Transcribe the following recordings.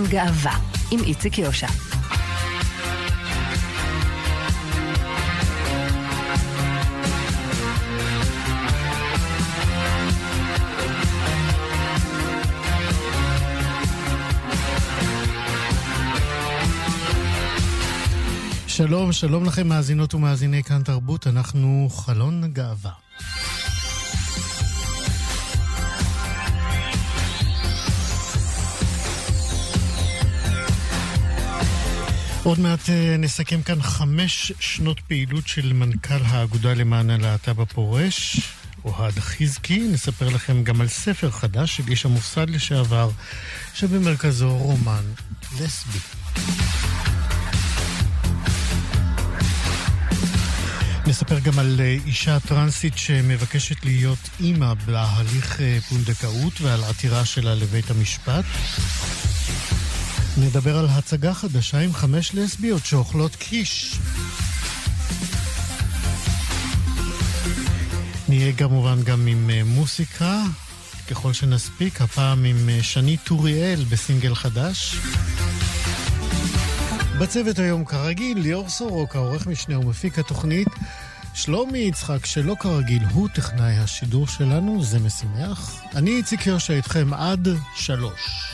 חלון גאווה, עם איציק יושע. שלום, שלום לכם מאזינות ומאזיני כאן תרבות, אנחנו חלון גאווה. עוד מעט אה, נסכם כאן חמש שנות פעילות של מנכ"ל האגודה למען הלהט"ב הפורש, אוהד חזקי. נספר לכם גם על ספר חדש של איש המוסד לשעבר, שבמרכזו רומן לסבי. נספר גם על אה, אישה טרנסית שמבקשת להיות אימא בהליך אה, פונדקאות ועל עתירה שלה לבית המשפט. נדבר על הצגה חדשה עם חמש לסביות שאוכלות קיש. נהיה כמובן גם עם אה, מוסיקה, ככל שנספיק, הפעם עם שני טוריאל בסינגל חדש. בצוות היום כרגיל, ליאור סורוק, העורך משנה ומפיק התוכנית, שלומי יצחק, שלא כרגיל, הוא טכנאי השידור שלנו, זה משמח. אני איציק יושע איתכם עד שלוש.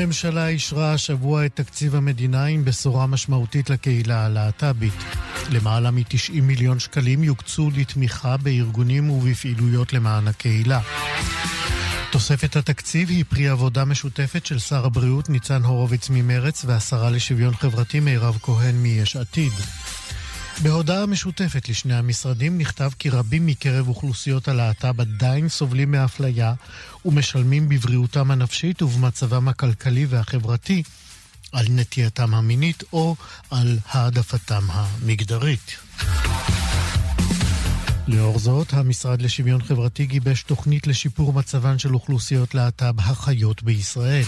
הממשלה אישרה השבוע את תקציב המדינה עם בשורה משמעותית לקהילה הלהט"בית. למעלה מ-90 מיליון שקלים יוקצו לתמיכה בארגונים ובפעילויות למען הקהילה. תוספת התקציב היא פרי עבודה משותפת של שר הבריאות ניצן הורוביץ ממרץ והשרה לשוויון חברתי מירב כהן מיש עתיד. בהודעה משותפת לשני המשרדים נכתב כי רבים מקרב אוכלוסיות הלהט"ב עדיין סובלים מאפליה ומשלמים בבריאותם הנפשית ובמצבם הכלכלי והחברתי על נטייתם המינית או על העדפתם המגדרית. לאור זאת, המשרד לשוויון חברתי גיבש תוכנית לשיפור מצבן של אוכלוסיות להט"ב החיות בישראל.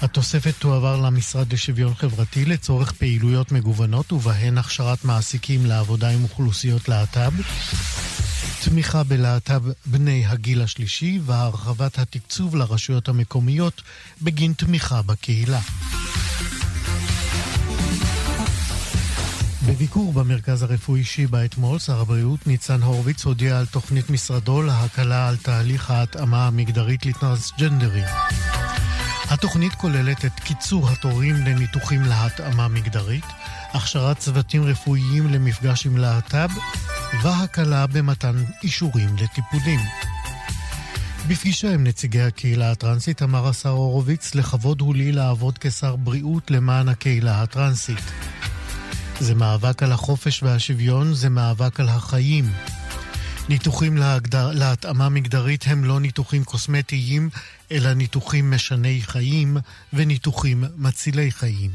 התוספת תועבר למשרד לשוויון חברתי לצורך פעילויות מגוונות ובהן הכשרת מעסיקים לעבודה עם אוכלוסיות להט"ב, תמיכה בלהט"ב בני הגיל השלישי והרחבת התקצוב לרשויות המקומיות בגין תמיכה בקהילה. בביקור במרכז הרפואי שיבא אתמול, שר הבריאות ניצן הורוביץ הודיע על תוכנית משרדו להקלה על תהליך ההתאמה המגדרית לטרנסג'נדרים. התוכנית כוללת את קיצור התורים לניתוחים להתאמה מגדרית, הכשרת צוותים רפואיים למפגש עם להט"ב והקלה במתן אישורים לטיפולים. בפגישה עם נציגי הקהילה הטרנסית אמר השר הורוביץ, לכבוד הוא לי לעבוד כשר בריאות למען הקהילה הטרנסית. זה מאבק על החופש והשוויון, זה מאבק על החיים. ניתוחים להגדר, להתאמה מגדרית הם לא ניתוחים קוסמטיים, אלא ניתוחים משני חיים וניתוחים מצילי חיים.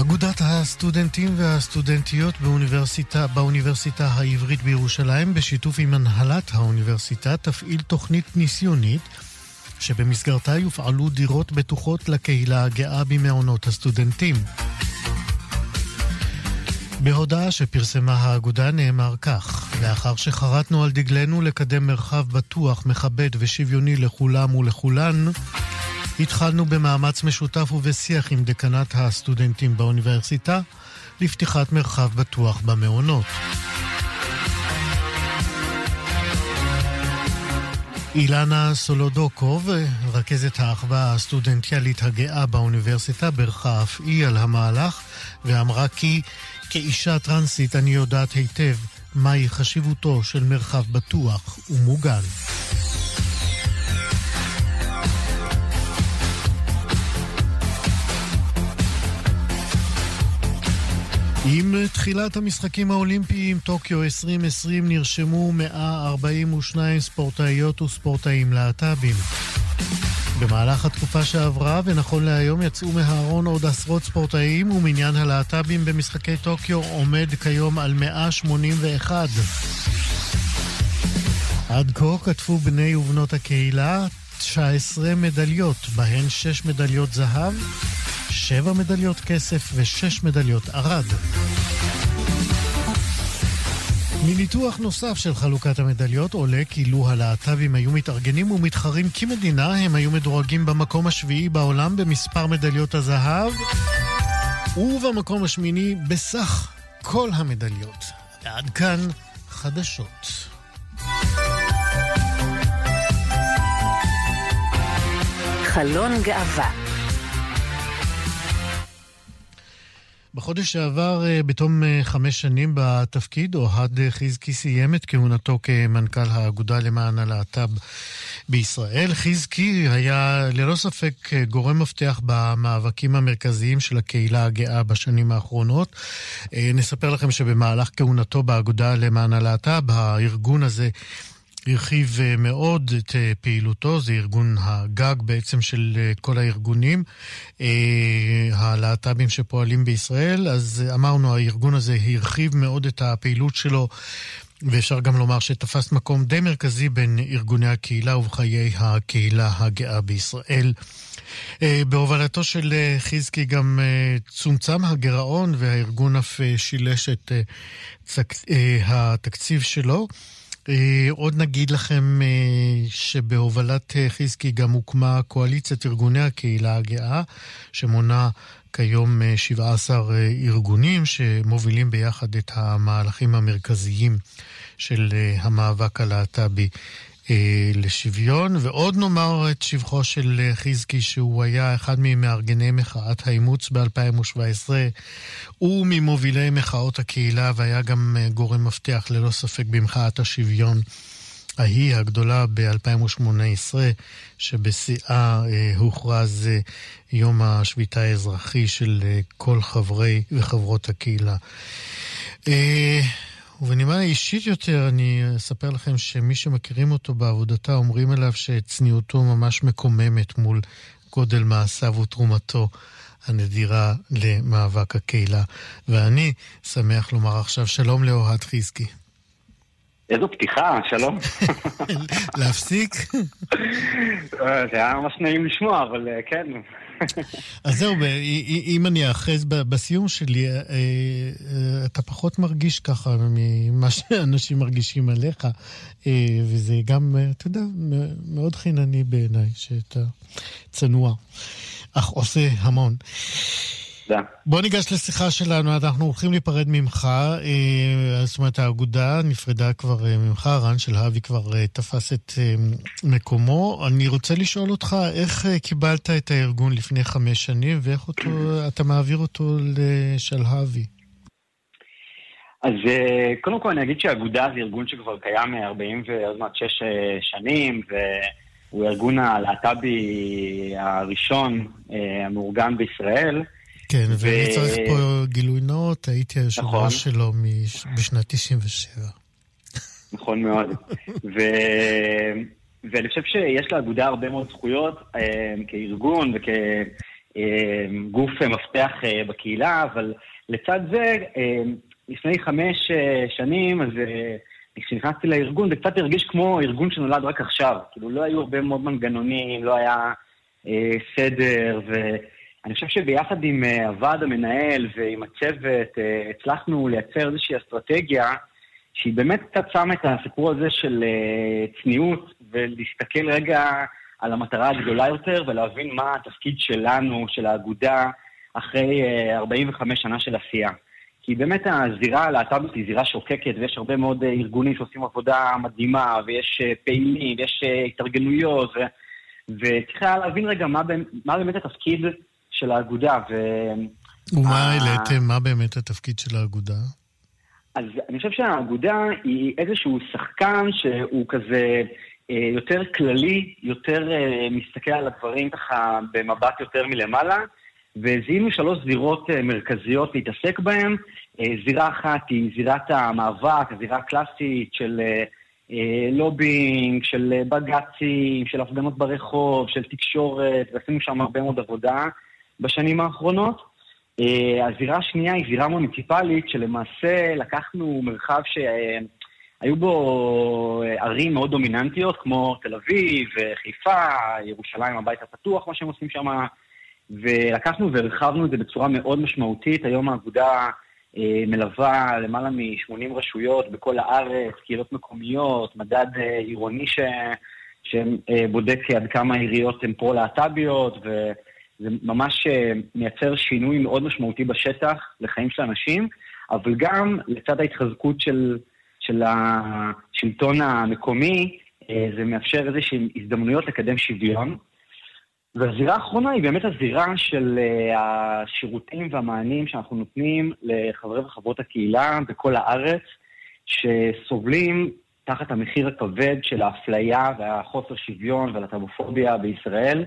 אגודת הסטודנטים והסטודנטיות באוניברסיטה, באוניברסיטה העברית בירושלים, בשיתוף עם הנהלת האוניברסיטה, תפעיל תוכנית ניסיונית שבמסגרתה יופעלו דירות בטוחות לקהילה הגאה במעונות הסטודנטים. בהודעה שפרסמה האגודה נאמר כך: לאחר שחרטנו על דגלנו לקדם מרחב בטוח, מכבד ושוויוני לכולם ולכולן, התחלנו במאמץ משותף ובשיח עם דקנת הסטודנטים באוניברסיטה לפתיחת מרחב בטוח במעונות. אילנה סולודוקוב, רכזת האחווה הסטודנטיאלית הגאה באוניברסיטה, בירכה אף היא על המהלך ואמרה כי כאישה טרנסית אני יודעת היטב מהי חשיבותו של מרחב בטוח ומוגן. עם תחילת המשחקים האולימפיים, טוקיו 2020, נרשמו 142 ספורטאיות וספורטאים להט"בים. במהלך התקופה שעברה, ונכון להיום יצאו מהארון עוד עשרות ספורטאים, ומניין הלהט"בים במשחקי טוקיו עומד כיום על 181. עד כה כתבו בני ובנות הקהילה 19 מדליות, בהן 6 מדליות זהב, 7 מדליות כסף ו-6 מדליות ערד. מניתוח נוסף של חלוקת המדליות עולה כי לו הלהט"בים היו מתארגנים ומתחרים כמדינה, הם היו מדורגים במקום השביעי בעולם במספר מדליות הזהב ובמקום השמיני בסך כל המדליות. ועד כאן חדשות. חלון גאווה בחודש שעבר, אה, בתום אה, חמש שנים בתפקיד, אוהד חזקי סיים את כהונתו כמנכ"ל האגודה למען הלהט"ב בישראל. חזקי היה ללא ספק אה, גורם מפתח במאבקים המרכזיים של הקהילה הגאה בשנים האחרונות. נספר לכם שבמהלך כהונתו באגודה למען הלהט"ב, הארגון הזה הרחיב אה, מאוד את אה, פעילותו, זה ארגון הגג בעצם של אה, כל הארגונים הלהט"בים שפועלים בישראל. אז אמרנו, הארגון הזה הרחיב מאוד את הפעילות שלו. ואפשר גם לומר שתפס מקום די מרכזי בין ארגוני הקהילה ובחיי הקהילה הגאה בישראל. בהובלתו של חזקי גם צומצם הגירעון והארגון אף שילש את התקציב שלו. אה, עוד נגיד לכם אה, שבהובלת אה, חזקי גם הוקמה קואליציית ארגוני הקהילה הגאה, שמונה כיום 17 ארגונים שמובילים ביחד את המהלכים המרכזיים של המאבק הלהט"בי לשוויון, ועוד נאמר את שבחו של אה, חזקי, שהוא היה אחד ממארגני מחאת האימוץ ב-2017, וממובילי מחאות הקהילה, והיה גם אה, גורם מפתח ללא ספק במחאת השוויון. ההיא הגדולה ב-2018, שבשיאה אה, הוכרז אה, יום השביתה האזרחי של אה, כל חברי וחברות הקהילה. אה, ובנימה אישית יותר, אני אספר לכם שמי שמכירים אותו בעבודתה אומרים עליו שצניעותו ממש מקוממת מול גודל מעשיו ותרומתו הנדירה למאבק הקהילה. ואני שמח לומר עכשיו שלום לאוהד חזקי. איזו פתיחה, שלום. להפסיק? אה, זה היה ממש נעים לשמוע, אבל אה, כן. אז זהו, אם אני אאחז בסיום שלי, אה, אתה פחות מרגיש ככה ממה שאנשים מרגישים עליך, וזה גם, אתה יודע, מאוד חינני בעיניי, שאתה צנוע, אך עושה המון. תודה. בוא ניגש לשיחה שלנו, אנחנו הולכים להיפרד ממך. אה, זאת אומרת, האגודה נפרדה כבר אה, ממך, רן של האבי כבר אה, תפס את מקומו. אני רוצה לשאול אותך, איך קיבלת את הארגון לפני חמש שנים, ואיך אותו, אתה מעביר אותו לשלהבי? אז קודם כל אני אגיד שהאגודה זה ארגון שכבר קיים 40 ועוד מעט 6 שנים, והוא ארגון הלהט"בי הראשון המאורגן בישראל. כן, ו... ואני צריך פה גילוי נאות, הייתי היושב ראש נכון. שלו בשנת 97. נכון מאוד. ו... ואני חושב שיש לאגודה הרבה מאוד זכויות אה, כארגון וכגוף מפתח אה, בקהילה, אבל לצד זה, אה, לפני חמש שנים, אז כשנכנסתי לארגון, זה קצת הרגיש כמו ארגון שנולד רק עכשיו. כאילו, לא היו הרבה מאוד מנגנונים, לא היה סדר, ו... אני חושב שביחד עם אה, הוועד המנהל ועם הצוות אה, הצלחנו לייצר איזושהי אסטרטגיה שהיא באמת קצת שמה את הסיפור הזה של אה, צניעות ולהסתכל רגע על המטרה הגדולה יותר ולהבין מה התפקיד שלנו, של האגודה, אחרי 45 שנה של עשייה. כי באמת הזירה הלהט"בית היא זירה שוקקת ויש הרבה מאוד ארגונים שעושים עבודה מדהימה ויש פעילים ויש התארגנויות ו... וצריך להבין רגע מה, מה באמת התפקיד האגודה. ו... ומה העליתם? מה באמת התפקיד של האגודה? אז אני חושב שהאגודה היא איזשהו שחקן שהוא כזה אה, יותר כללי, יותר אה, מסתכל על הדברים ככה במבט יותר מלמעלה, וזיהינו שלוש זירות אה, מרכזיות להתעסק בהן. זירה אחת היא זירת המאבק, הזירה הקלאסית של לובינג, של בג"צים, של הפגנות ברחוב, של תקשורת, ועשינו שם הרבה מאוד עבודה בשנים האחרונות. הזירה השנייה היא זירה מוניציפלית, שלמעשה לקחנו מרחב שהיו בו ערים מאוד דומיננטיות, כמו תל אביב, חיפה, ירושלים, הבית הפתוח, מה שהם עושים שם, ולקחנו והרחבנו את זה בצורה מאוד משמעותית. היום האגודה אה, מלווה למעלה מ-80 רשויות בכל הארץ, קהילות מקומיות, מדד אה, עירוני ש... שבודק עד כמה העיריות הן פרו-להט"ביות, וזה ממש אה, מייצר שינוי מאוד משמעותי בשטח לחיים של אנשים, אבל גם לצד ההתחזקות של, של השלטון המקומי, זה מאפשר איזשהן הזדמנויות לקדם שוויון. והזירה האחרונה היא באמת הזירה של uh, השירותים והמענים שאנחנו נותנים לחברי וחברות הקהילה בכל הארץ, שסובלים תחת המחיר הכבד של האפליה והחוסר שוויון והלטבופוביה בישראל.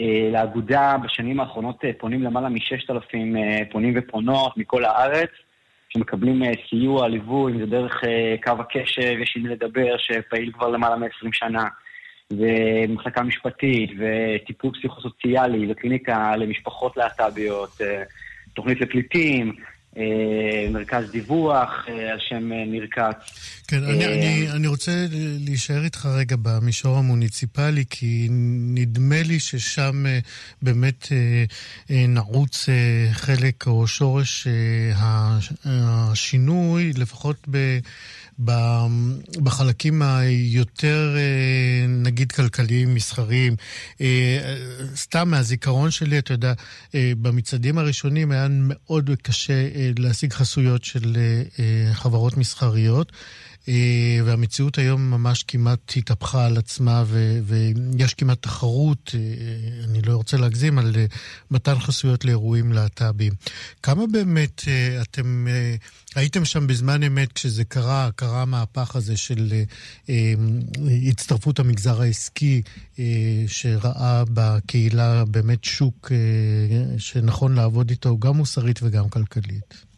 Uh, לאגודה בשנים האחרונות uh, פונים למעלה מ-6,000 uh, פונים ופונות מכל הארץ, שמקבלים סיוע, ליווי, אם זה דרך קו הקשב, יש עם מי לדבר, שפעיל כבר למעלה מ-20 שנה. ומחלקה משפטית, וטיפול פסיכוסוציאלי, וקליניקה למשפחות להט"ביות, אה, תוכנית לפליטים, אה, מרכז דיווח אה, על שם נרקץ. כן, אני, אני, אני רוצה להישאר איתך רגע במישור המוניציפלי, כי נדמה לי ששם באמת נעוץ חלק או שורש השינוי, לפחות ב... בחלקים היותר, אה, נגיד, כלכליים, מסחריים. אה, סתם מהזיכרון שלי, אתה יודע, אה, במצעדים הראשונים היה מאוד קשה להשיג חסויות של חברות מסחריות. אה, והמציאות היום ממש כמעט התהפכה על עצמה, ו- ויש כמעט תחרות, אה, אני לא רוצה להגזים, על אה, מתן חסויות לאירועים להט"בים. כמה באמת אתם הייתם שם בזמן אמת כשזה קרה, קרה המהפך הזה של הצטרפות המגזר העסקי, שראה בקהילה באמת שוק שנכון לעבוד איתו גם מוסרית וגם כלכלית?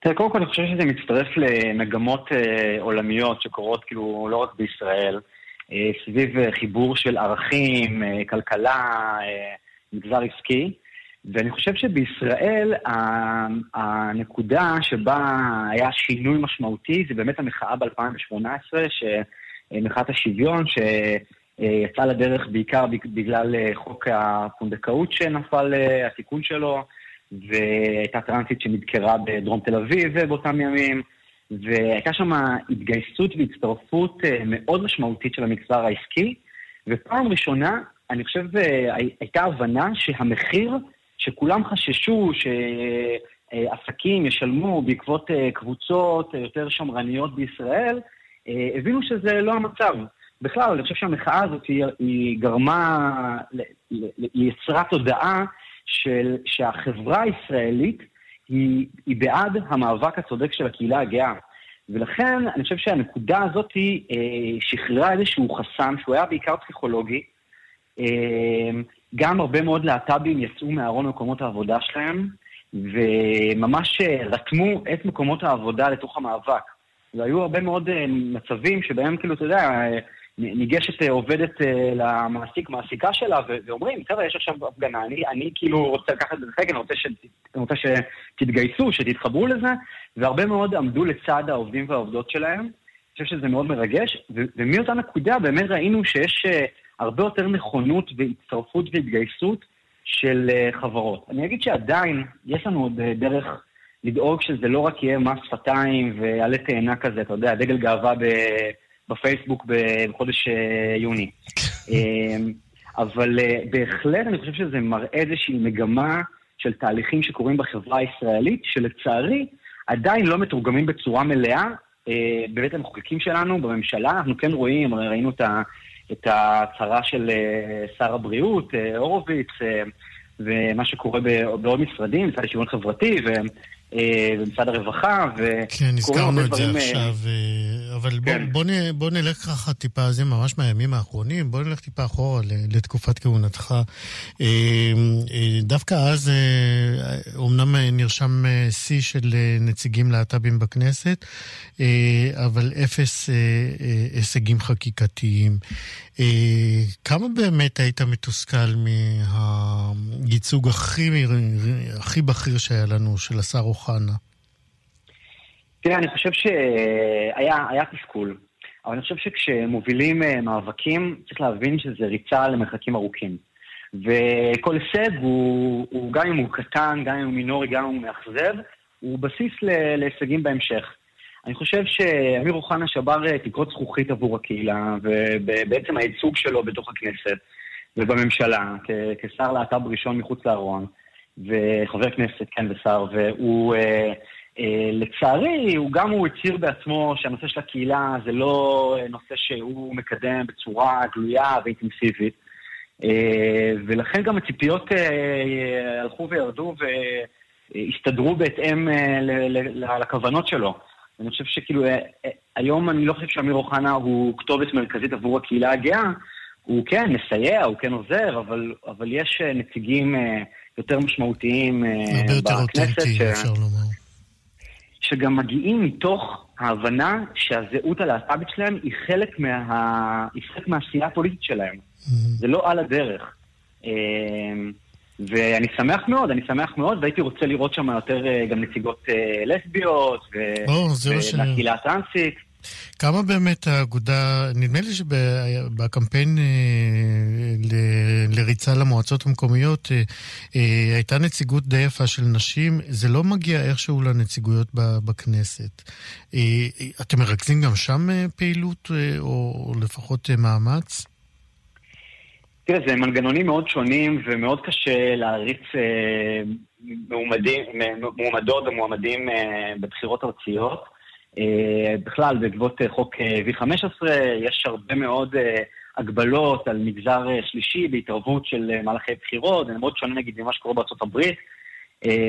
תראה, קודם כל אני חושב שזה מצטרף למגמות אה, עולמיות שקורות כאילו לא רק בישראל, אה, סביב אה, חיבור של ערכים, אה, כלכלה, אה, מגזר עסקי. ואני חושב שבישראל הנקודה שבה היה שינוי משמעותי זה באמת המחאה ב-2018, מחאת השוויון, שיצאה לדרך בעיקר בגלל אה, חוק הפונדקאות שנפל, אה, התיקון שלו. והייתה טרנסית שנדקרה בדרום תל אביב באותם ימים, והייתה שם התגייסות והצטרפות אה, מאוד משמעותית של המגזר העסקי, ופעם ראשונה, אני חושב, אה, הייתה הבנה שהמחיר שכולם חששו שעסקים ישלמו בעקבות אה, קבוצות יותר שמרניות בישראל, הבינו שזה לא המצב. בכלל, אני חושב שהמחאה הזאת היא, היא גרמה, היא יצרה תודעה של, שהחברה הישראלית היא, היא בעד המאבק הצודק של הקהילה הגאה. ולכן אני חושב שהנקודה הזאת אה, שחררה איזשהו חסם שהוא היה בעיקר פסיכולוגי. אה, גם הרבה מאוד להט"בים יצאו מארון מקומות העבודה שלהם, וממש אה, רתמו את מקומות העבודה לתוך המאבק. והיו הרבה מאוד אה, מצבים שבהם, כאילו, אתה יודע, אה, ניגשת אה, עובדת אה, למעסיק, מעסיקה שלה, ואומרים, חבר'ה, יש עכשיו הפגנה, אני, אני כאילו רוצה לקחת את זה חלק, אני רוצה, אני רוצה שתתגייסו, שתתחברו לזה, והרבה מאוד עמדו לצד העובדים והעובדות שלהם. אני חושב שזה מאוד מרגש, ומאותה נקודה באמת ראינו שיש אה, הרבה יותר נכונות והצטרפות והתגייסות של חברות. אני אגיד שעדיין יש לנו עוד דרך לדאוג שזה לא רק יהיה מס שפתיים ועלה תאנה כזה, אתה יודע, דגל גאווה ב... בפייסבוק בחודש אה, יוני. אמ, אבל אה, בהחלט אני חושב שזה מראה איזושהי מגמה של תהליכים שקורים בחברה הישראלית, שלצערי עדיין לא מתורגמים בצורה מלאה אה, בבית המחוקקים שלנו, בממשלה. אנחנו כן רואים, ראינו את ההצהרה של שר הבריאות, הורוביץ, ומה שקורה בעוד משרדים, משרד לשוויון חברתי, במשרד הרווחה, כן, נזכרנו את זה אה, עכשיו, אבל כן. בוא, בוא, בוא נלך ככה טיפה, זה ממש מהימים האחרונים, בוא נלך טיפה אחורה לתקופת כהונתך. דווקא אז אומנם נרשם שיא של נציגים להט"בים בכנסת, אבל אפס הישגים חקיקתיים. כמה באמת היית מתוסכל מהייצוג הכי, הכי בכיר שהיה לנו, של השר אוחנה? תראה, אני חושב שהיה תסכול, אבל אני חושב שכשמובילים אה, מאבקים, צריך להבין שזה ריצה למרחקים ארוכים. וכל הישג הוא, הוא, גם אם הוא קטן, גם אם הוא מינורי, גם אם הוא מאכזב, הוא בסיס להישגים בהמשך. אני חושב שאמיר אוחנה שבר אה, תקרות זכוכית עבור הקהילה, ובעצם הייצוג שלו בתוך הכנסת ובממשלה, כשר להט"ב ראשון מחוץ לארון, וחבר כנסת, כן, ושר, והוא... אה, אה, לצערי, הוא גם הוא הצהיר בעצמו שהנושא של הקהילה זה לא נושא שהוא מקדם בצורה גלויה ואינטנסיבית. אה, ולכן גם הציפיות אה, הלכו וירדו והסתדרו בהתאם אה, לכוונות שלו. אני חושב שכאילו, אה, אה, היום אני לא חושב שאמיר אוחנה הוא כתובת מרכזית עבור הקהילה הגאה. הוא כן מסייע, הוא כן עוזר, אבל, אבל יש אה, נציגים יותר משמעותיים הרבה יותר אותנטי, ש... אפשר לומר. שגם מגיעים מתוך ההבנה שהזהות הלהט"בית שלהם היא חלק, מה... היא חלק מהעשייה הפוליטית שלהם. Mm-hmm. זה לא על הדרך. ואני שמח מאוד, אני שמח מאוד, והייתי רוצה לראות שם יותר אה, גם נציגות אה, לסביות, והקהילה הטרנסית. כמה באמת האגודה, נדמה לי שבקמפיין אה, לריצה למועצות המקומיות הייתה נציגות די יפה של נשים, זה לא מגיע איכשהו לנציגויות בכנסת. אתם מרכזים גם שם פעילות, או לפחות מאמץ? תראה, זה מנגנונים מאוד שונים ומאוד קשה להריץ אה, מועמדים, מועמדות ומועמדים אה, בבחירות ארציות. אה, בכלל, בעקבות אה, חוק אה, V15 יש הרבה מאוד הגבלות על מגזר שלישי בהתערבות של מהלכי בחירות, זה מאוד שונה נגיד ממה שקורה בארצות הברית.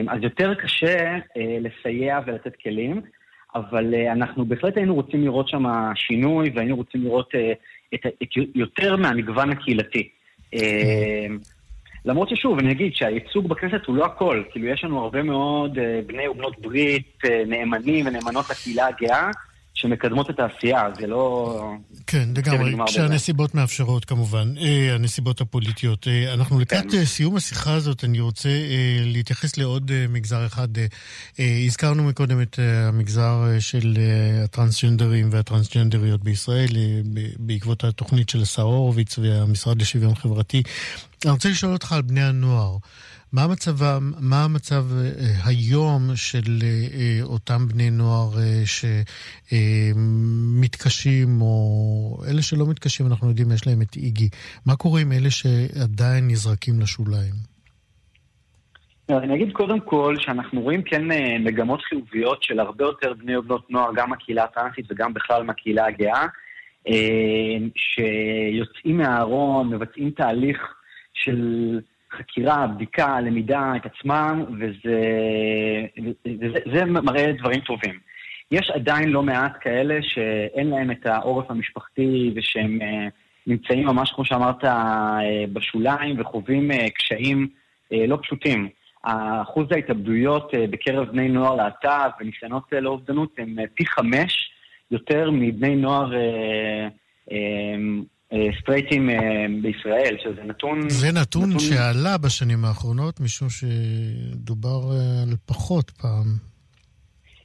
אז יותר קשה לסייע ולתת כלים, אבל אנחנו בהחלט היינו רוצים לראות שם שינוי והיינו רוצים לראות את, את יותר מהמגוון הקהילתי. למרות ששוב, אני אגיד שהייצוג בכנסת הוא לא הכל. כאילו, יש לנו הרבה מאוד אה, בני ובנות ברית אה, נאמנים ונאמנות לקהילה הגאה, שמקדמות את העשייה, זה לא... כן, לגמרי, כשהנסיבות מאפשרות כמובן, אה, הנסיבות הפוליטיות. אה, אנחנו לקראת כן. סיום השיחה הזאת, אני רוצה אה, להתייחס לעוד אה, מגזר אחד. אה, אה, הזכרנו מקודם את אה, המגזר אה, של אה, הטרנסג'נדרים והטרנסג'נדריות בישראל, אה, בעקבות התוכנית של השר הורוביץ והמשרד לשוויון חברתי. אני רוצה לשאול אותך על בני הנוער. מה המצב, מה המצב אה, היום של אה, אותם בני נוער אה, שמתקשים, או אלה שלא מתקשים, אנחנו יודעים, יש להם את איגי. מה קורה עם אלה שעדיין נזרקים לשוליים? אני אגיד קודם כל שאנחנו רואים כן מגמות חיוביות של הרבה יותר בני ובנות נוער, גם מהקהילה הטרנסית וגם בכלל מהקהילה הגאה, שיוצאים מהארון, מבצעים תהליך של חקירה, בדיקה, למידה את עצמם, וזה, וזה זה מראה דברים טובים. יש עדיין לא מעט כאלה שאין להם את העורף המשפחתי ושהם uh, נמצאים ממש, כמו שאמרת, uh, בשוליים וחווים uh, קשיים לא פשוטים. אחוז ההתאבדויות בקרב בני נוער להט"ב וניסיונות לאובדנות הם פי חמש יותר מבני נוער אה, סטרייטים אה, בישראל, שזה נתון... זה נתון, נתון שעלה בשנים האחרונות, משום שדובר אה, על פחות פעם.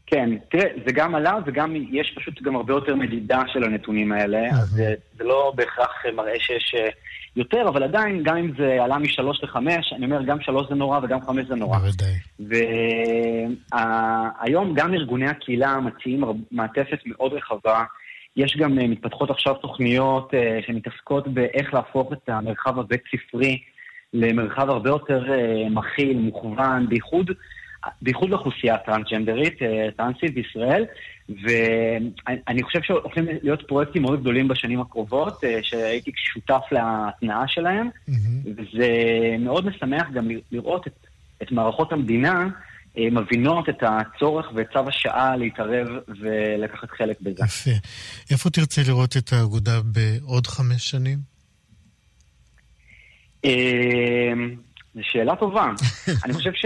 כן, תראה, זה גם עלה וגם יש פשוט גם הרבה יותר מדידה של הנתונים האלה, אז זה, זה לא בהכרח מראה שיש יותר, אבל עדיין, גם אם זה עלה משלוש לחמש, אני אומר, גם שלוש זה נורא וגם חמש זה נורא. בוודאי. והיום גם ארגוני הקהילה מציעים מעטפת מאוד רחבה. יש גם, אה, מתפתחות עכשיו תוכניות אה, שמתעסקות באיך להפוך את המרחב הבית ספרי למרחב הרבה יותר אה, מכיל, מוכוון, בייחוד, בייחוד לאוכלוסייה הטרנסג'נדרית, טרנסית בישראל, ואני חושב שהולכים להיות פרויקטים מאוד גדולים בשנים הקרובות, שהייתי שותף להתנעה שלהם, mm-hmm. וזה מאוד משמח גם לראות את, את מערכות המדינה מבינות את הצורך ואת צו השעה להתערב ולקחת חלק בזה. יפה. איפה תרצה לראות את האגודה בעוד חמש שנים? זו שאלה טובה. אני חושב ש...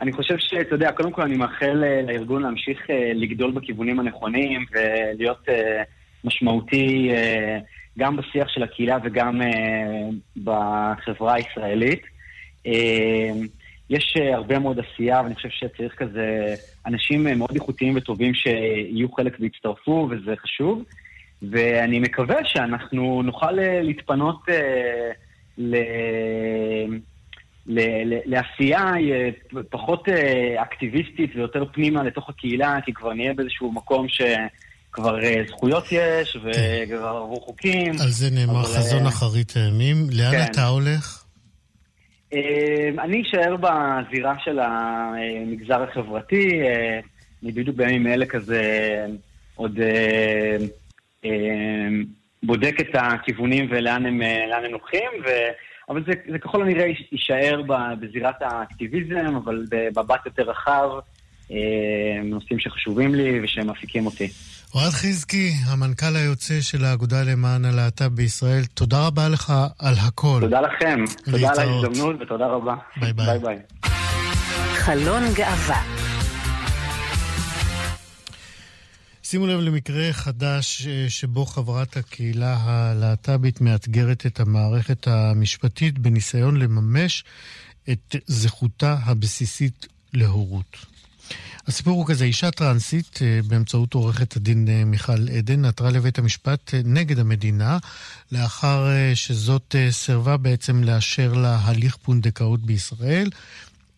אני חושב שאתה יודע, קודם כל אני מאחל לארגון להמשיך לגדול בכיוונים הנכונים ולהיות משמעותי גם בשיח של הקהילה וגם בחברה הישראלית. יש הרבה מאוד עשייה, ואני חושב שצריך כזה אנשים מאוד איכותיים וטובים שיהיו חלק ויצטרפו, וזה חשוב. ואני מקווה שאנחנו נוכל להתפנות ל... לעשייה פחות אקטיביסטית ויותר פנימה לתוך הקהילה, כי כבר נהיה באיזשהו מקום שכבר זכויות יש וכבר עברו חוקים. על זה נאמר אבל... חזון אחרית הימים. לאן כן. אתה הולך? אני אשאר בזירה של המגזר החברתי. אני בדיוק בימים אלה כזה עוד בודק את הכיוונים ולאן הם, הם הולכים. ו... אבל זה, זה ככל הנראה יישאר בזירת האקטיביזם, אבל במבט יותר רחב, אה, נושאים שחשובים לי ושהם מעסיקים אותי. אוהד חזקי, המנכ"ל היוצא של האגודה למען הלהט"ב בישראל, תודה רבה לך על הכל. תודה לכם, תודה על ההזדמנות ותודה רבה. ביי ביי. ביי, ביי. חלון גאווה שימו לב למקרה חדש אה, שבו חברת הקהילה הלהט"בית מאתגרת את המערכת המשפטית בניסיון לממש את זכותה הבסיסית להורות. הסיפור הוא כזה, אישה טרנסית אה, באמצעות עורכת הדין אה, מיכל עדן עתרה לבית המשפט נגד המדינה לאחר שזאת סירבה בעצם לאשר לה הליך פונדקאות בישראל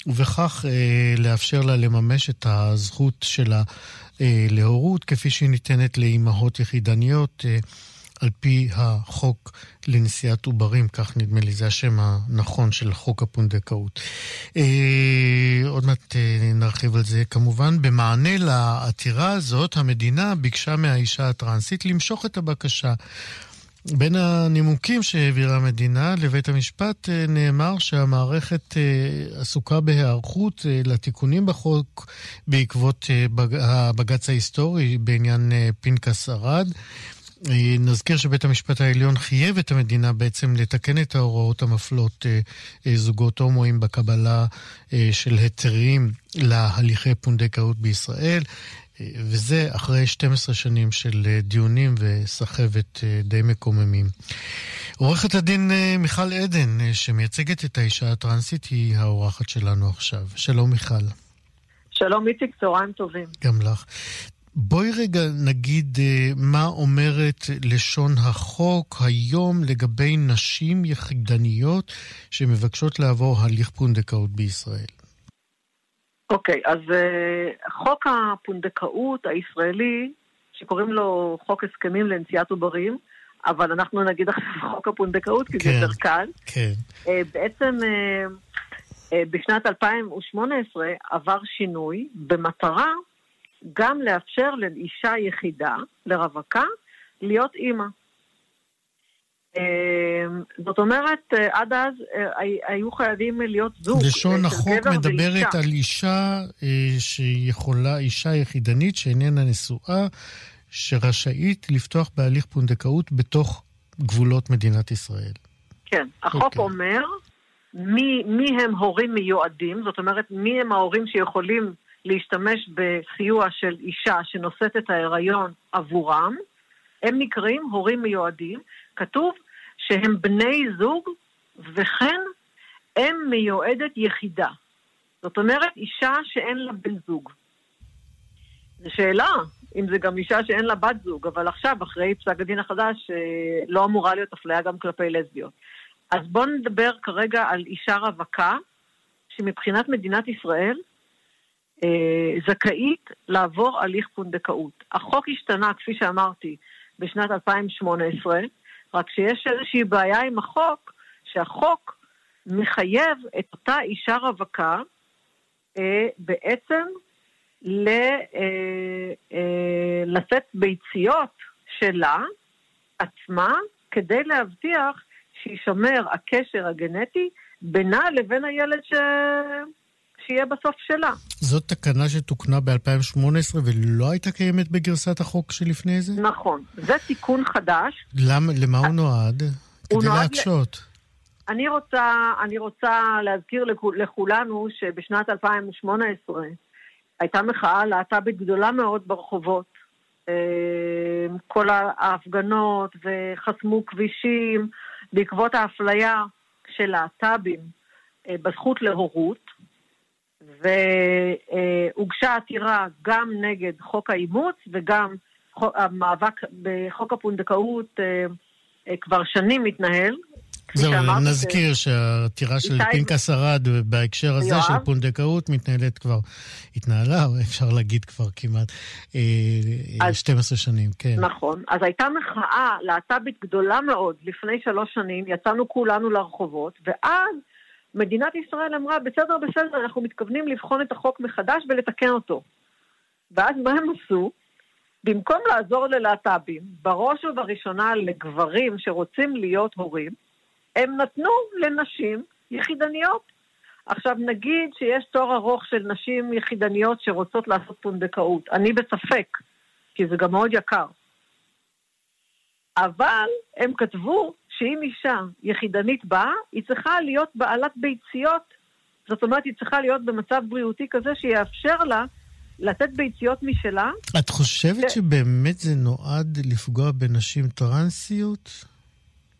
ובכך לאפשר לה לממש את הזכות שלה אה, להורות, כפי שהיא ניתנת לאימהות יחידניות אה, על פי החוק לנשיאת עוברים, כך נדמה לי, זה השם הנכון של חוק הפונדקאות. אה, עוד מעט אה, נרחיב על זה כמובן. במענה לעתירה הזאת, המדינה ביקשה מהאישה הטרנסית למשוך את הבקשה. בין הנימוקים שהעבירה המדינה לבית המשפט אה, נאמר שהמערכת אה, עסוקה בהיערכות אה, לתיקונים בחוק בעקבות הבג"ץ ההיסטורי בעניין פנקס ארד. נזכיר שבית המשפט העליון חייב את המדינה בעצם לתקן את ההוראות המפלות זוגות הומואים בקבלה של היתרים להליכי פונדקאות בישראל. וזה אחרי 12 שנים של אה, דיונים וסחבת אה, די מקוממים. עורכת הדין אה, מיכל עדן, שמייצגת את האישה הטרנסית, היא האורחת שלנו עכשיו. שלום מיכל. שלום איציק, צהריים טובים. גם לך. בואי רגע נגיד מה אומרת לשון החוק היום לגבי נשים יחידניות שמבקשות לעבור הליך פונדקאות בישראל. אוקיי, אז uh, חוק הפונדקאות הישראלי, שקוראים לו חוק הסכמים לנשיאת עוברים, אבל אנחנו נגיד עכשיו חוק הפונדקאות, כי כן, זה יותר קל. כן. Uh, בעצם uh, uh, בשנת 2018 עבר שינוי במטרה גם לאפשר לאישה יחידה, לרווקה, להיות אימא. אמ, זאת אומרת, אה, עד אז אה, היו חייבים להיות זוג. לשון החוק מדברת. על אישה אה, שיכולה, אישה יחידנית שאיננה נשואה, שרשאית לפתוח בהליך פונדקאות בתוך גבולות מדינת ישראל. כן, החוק okay. אוקיי. אומר מי, מי הם הורים מיועדים, זאת אומרת, מי הם ההורים שיכולים להשתמש בסיוע של אישה שנושאת את ההיריון עבורם, הם נקראים הורים מיועדים. כתוב שהם בני זוג, וכן אם מיועדת יחידה. זאת אומרת, אישה שאין לה בן זוג. זו שאלה, אם זה גם אישה שאין לה בת זוג, אבל עכשיו, אחרי פסק הדין החדש, אה, לא אמורה להיות אפליה גם כלפי לסביות. אז בואו נדבר כרגע על אישה רווקה, שמבחינת מדינת ישראל זכאית לעבור הליך פונדקאות. החוק השתנה, כפי שאמרתי, בשנת 2018, רק שיש איזושהי בעיה עם החוק, שהחוק מחייב את אותה אישה רווקה אה, בעצם ל, אה, אה, לשאת ביציות שלה עצמה, כדי להבטיח שישמר הקשר הגנטי בינה לבין הילד ש... שיהיה בסוף שלה. זאת תקנה שתוקנה ב-2018 ולא הייתה קיימת בגרסת החוק שלפני זה? נכון. זה תיקון חדש. למ, למה הוא נועד? הוא כדי נועד להקשות. אני רוצה, אני רוצה להזכיר לכו- לכולנו שבשנת 2018 הייתה מחאה להט"בית גדולה מאוד ברחובות. אה, כל ההפגנות וחסמו כבישים בעקבות האפליה של להט"בים אה, בזכות להורות, והוגשה עתירה גם נגד חוק האימוץ וגם המאבק בחוק הפונדקאות אה, אה, כבר שנים מתנהל. זהו, נזכיר שהעתירה של איתי- פנקס ארד בהקשר הזה יואב? של פונדקאות מתנהלת כבר, התנהלה, אפשר להגיד כבר כמעט, אה, אה, אז- 12 שנים, כן. נכון. אז הייתה מחאה להט"בית גדולה מאוד לפני שלוש שנים, יצאנו כולנו לרחובות, ואז מדינת ישראל אמרה, בסדר, בסדר, אנחנו מתכוונים לבחון את החוק מחדש ולתקן אותו. ואז מה הם עשו? במקום לעזור ללהט"בים, בראש ובראשונה לגברים שרוצים להיות הורים, הם נתנו לנשים יחידניות. עכשיו, נגיד שיש תור ארוך של נשים יחידניות שרוצות לעשות פונדקאות. אני בספק, כי זה גם מאוד יקר. אבל הם כתבו שאם אישה יחידנית באה, היא צריכה להיות בעלת ביציות. זאת אומרת, היא צריכה להיות במצב בריאותי כזה שיאפשר לה לתת ביציות משלה. את חושבת כן. שבאמת זה נועד לפגוע בנשים טרנסיות?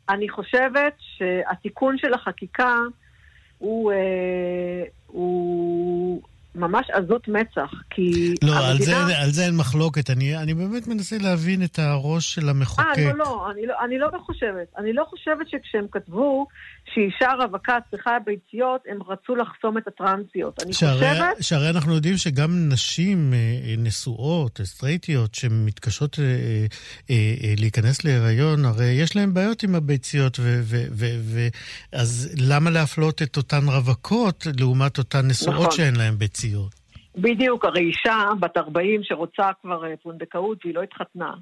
אני חושבת שהתיקון של החקיקה הוא, אה, הוא ממש עזות מצח, כי לא, על זה, המדינה... על זה אין מחלוקת. אני, אני באמת מנסה להבין את הראש של המחוקק. אה, לא, לא, אני לא, אני לא חושבת. אני לא חושבת שכשהם כתבו שאישה רווקה צריכה ביציות, הם רצו לחסום את הטרנסיות. אני שהרי, חושבת... שהרי אנחנו יודעים שגם נשים אה, אה, נשואות, סטרייטיות, שמתקשות אה, להיכנס להיריון, הרי יש להן בעיות עם הביציות, ו, ו, ו, ו, אז למה להפלות את אותן רווקות לעומת אותן נשואות נכון. שאין להן ביציות? בדיוק, הרי אישה בת 40 שרוצה כבר אה, פונדקאות והיא לא התחתנה,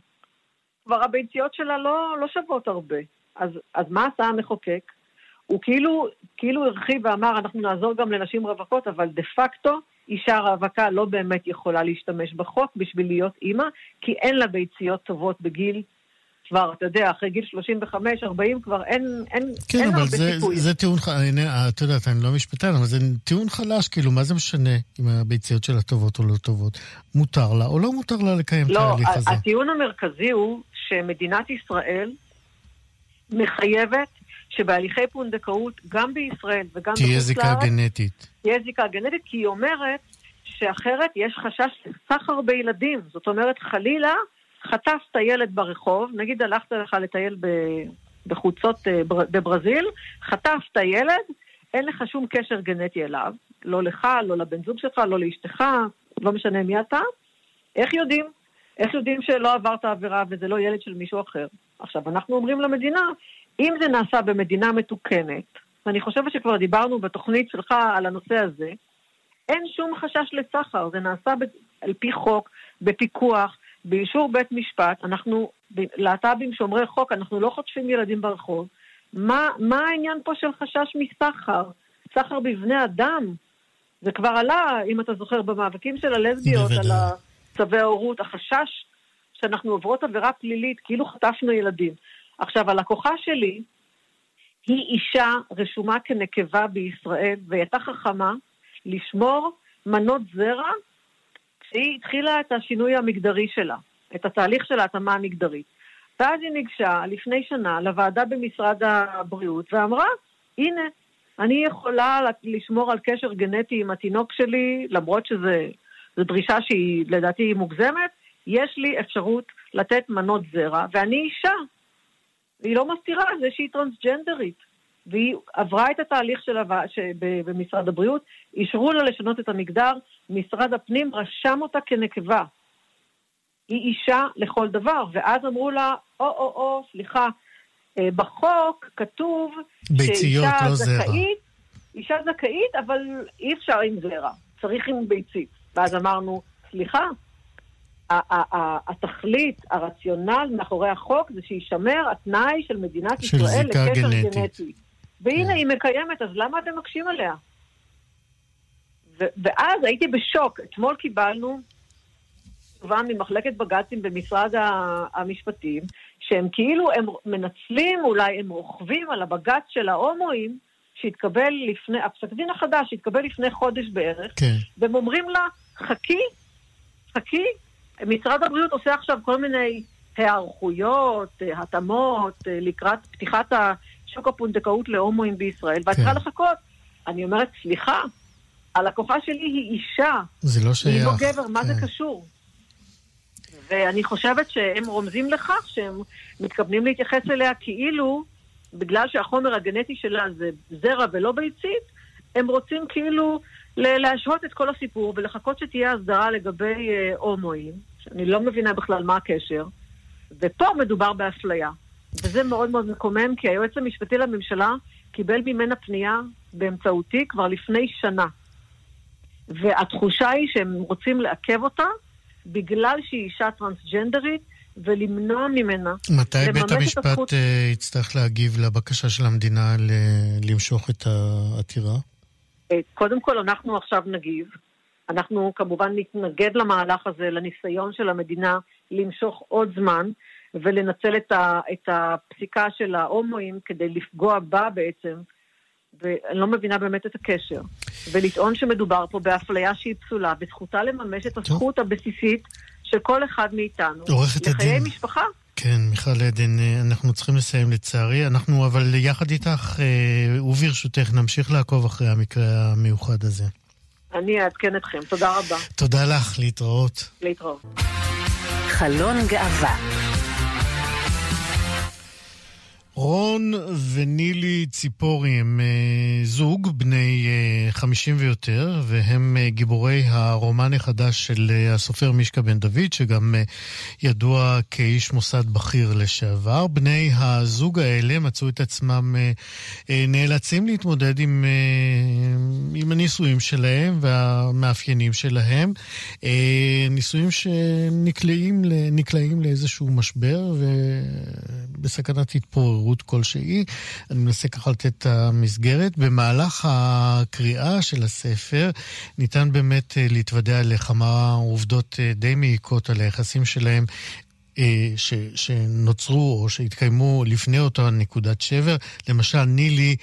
כבר הביציות שלה לא, לא שוות הרבה. אז, אז מה עשה המחוקק? הוא כאילו, כאילו הרחיב ואמר, אנחנו נעזור גם לנשים רווקות, אבל דה פקטו, אישה רווקה לא באמת יכולה להשתמש בחוק בשביל להיות אימא, כי אין לה ביציות טובות בגיל, כבר, אתה יודע, אחרי גיל 35-40 כבר אין, אין, כן, אין אבל הרבה זה, סיכוי. זה טיעון, ח- אני- את יודעת, אני לא משפטן, אבל זה טיעון חלש, כאילו, מה זה משנה אם הביציות שלה טובות או לא טובות? מותר לה או לא מותר לה לקיים את לא, ההליך הזה? הטיעון המרכזי הוא שמדינת ישראל מחייבת שבהליכי פונדקאות, גם בישראל וגם תהיה בחוץ זיקה לארץ, גנטית. תהיה זיקה גנטית, כי היא אומרת שאחרת יש חשש לסחר בילדים. זאת אומרת, חלילה, חטפת ילד ברחוב, נגיד הלכת לך לטייל ב- בחוצות אה, בר- בברזיל, חטפת ילד, אין לך שום קשר גנטי אליו, לא לך, לא לבן זוג שלך, לא לאשתך, לא משנה מי אתה. איך יודעים? איך יודעים שלא עברת עבירה וזה לא ילד של מישהו אחר? עכשיו, אנחנו אומרים למדינה, אם זה נעשה במדינה מתוקנת, ואני חושבת שכבר דיברנו בתוכנית שלך על הנושא הזה, אין שום חשש לסחר, זה נעשה ב- על פי חוק, בפיקוח, באישור בית משפט, אנחנו להט"בים שומרי חוק, אנחנו לא חוטפים ילדים ברחוב. מה, מה העניין פה של חשש מסחר? סחר בבני אדם? זה כבר עלה, אם אתה זוכר, במאבקים של הלסביות. על צווי ההורות, החשש שאנחנו עוברות עבירה פלילית, כאילו חטפנו ילדים. עכשיו, הלקוחה שלי היא אישה רשומה כנקבה בישראל, והיא הייתה חכמה לשמור מנות זרע כשהיא התחילה את השינוי המגדרי שלה, את התהליך של ההתאמה המגדרית. ואז היא ניגשה לפני שנה לוועדה במשרד הבריאות ואמרה, הנה, אני יכולה לשמור על קשר גנטי עם התינוק שלי, למרות שזו דרישה שהיא לדעתי מוגזמת, יש לי אפשרות לתת מנות זרע, ואני אישה. והיא לא מסתירה על זה שהיא טרנסג'נדרית. והיא עברה את התהליך של הווע... במשרד הבריאות, אישרו לה לשנות את המגדר, משרד הפנים רשם אותה כנקבה. היא אישה לכל דבר, ואז אמרו לה, או-או-או, סליחה, אה, בחוק כתוב ביציות, שאישה לא זרע. זכאית, אישה זכאית, אבל אי אפשר עם זרע, צריך עם ביצית. ואז אמרנו, סליחה, התכלית, הרציונל מאחורי החוק זה שישמר התנאי של מדינת של ישראל לקשר גנטית. גנטי. והנה כן. היא מקיימת, אז למה אתם מקשים עליה? ואז הייתי בשוק. אתמול קיבלנו תשובה ממחלקת בג"צים במשרד המשפטים, שהם כאילו, הם מנצלים, אולי הם רוכבים על הבג"ץ של ההומואים, שהתקבל לפני, הפסק דין החדש שהתקבל לפני חודש בערך, כן. והם אומרים לה, חכי, חכי, משרד הבריאות עושה עכשיו כל מיני היערכויות, התאמות, לקראת פתיחת שוק הפונדקאות להומואים בישראל, ואת צריכה כן. לחכות. אני אומרת, סליחה, הלקוחה שלי היא אישה. זה לא שייך. היא לא גבר, מה זה כן. קשור? ואני חושבת שהם רומזים לכך שהם מתכוונים להתייחס אליה כאילו, בגלל שהחומר הגנטי שלה זה זרע ולא ביצית, הם רוצים כאילו להשהות את כל הסיפור ולחכות שתהיה הסדרה לגבי אה, הומואים, שאני לא מבינה בכלל מה הקשר, ופה מדובר באפליה. וזה מאוד מאוד מקומם, כי היועץ המשפטי לממשלה קיבל ממנה פנייה באמצעותי כבר לפני שנה. והתחושה היא שהם רוצים לעכב אותה בגלל שהיא אישה טרנסג'נדרית ולמנוע ממנה מתי בית המשפט הזכות... אה, יצטרך להגיב לבקשה של המדינה למשוך את העתירה? אה, קודם כל, אנחנו עכשיו נגיב. אנחנו כמובן נתנגד למהלך הזה, לניסיון של המדינה למשוך עוד זמן ולנצל את, ה, את הפסיקה של ההומואים כדי לפגוע בה בעצם, ואני לא מבינה באמת את הקשר. ולטעון שמדובר פה באפליה שהיא פסולה, וזכותה לממש את הזכות טוב. הבסיסית של כל אחד מאיתנו. עורכת הדין. לחיי הדין. משפחה. כן, מיכל עדן, אה, אנחנו צריכים לסיים לצערי. אנחנו אבל יחד איתך, אה, וברשותך, נמשיך לעקוב אחרי המקרה המיוחד הזה. אני אעדכן אתכם. תודה רבה. תודה לך, להתראות. להתראות. חלון גאווה רון ונילי ציפורי הם אה, זוג בני אה, חמישים ויותר, והם אה, גיבורי הרומן החדש של הסופר מישקה בן דוד, שגם ידוע כאיש מוסד בכיר לשעבר. בני הזוג האלה מצאו את עצמם נאלצים להתמודד עם, עם הנישואים שלהם והמאפיינים שלהם. נישואים שנקלעים לאיזשהו משבר ובסכנת התפוררות. התעוררות כלשהי. אני מנסה ככה לתת את המסגרת. במהלך הקריאה של הספר ניתן באמת אה, להתוודע לכמה עובדות אה, די מעיקות על היחסים שלהם אה, ש, שנוצרו או שהתקיימו לפני אותה נקודת שבר. למשל, נילי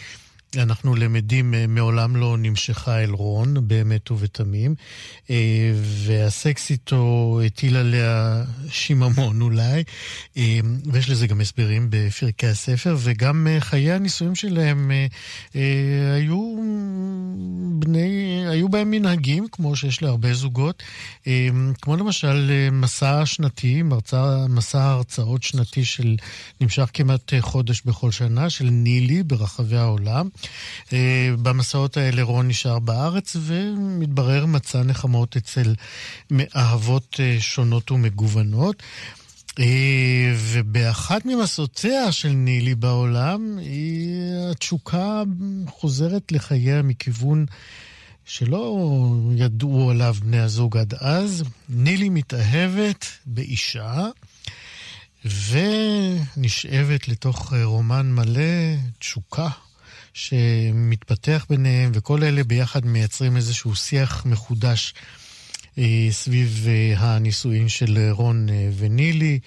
אנחנו למדים, אה, מעולם לא נמשכה אל רון, באמת ובתמים, אה, והסקס איתו הטיל עליה שיממון אולי, אה, ויש לזה גם הסברים בפרקי הספר, וגם חיי הנישואים שלהם היו בני, היו בהם מנהגים, כמו שיש להרבה זוגות, כמו למשל מסע שנתי, מרצה, מסע הרצאות שנתי של, נמשך כמעט חודש בכל שנה, של נילי ברחבי העולם. אה, במסעות האלה רון נשאר בארץ, ומתברר מצא נחמות אצל אהבות אה, שונות ומגוונות. אה, ובאחת ממסעותיה של נילי בעולם, התשוקה חוזרת לחייה מכיוון שלא ידעו עליו בני הזוג עד אז. נילי מתאהבת באישה ונשאבת לתוך רומן מלא תשוקה שמתפתח ביניהם, וכל אלה ביחד מייצרים איזשהו שיח מחודש אה, סביב אה, הנישואין של רון אה, ונילי,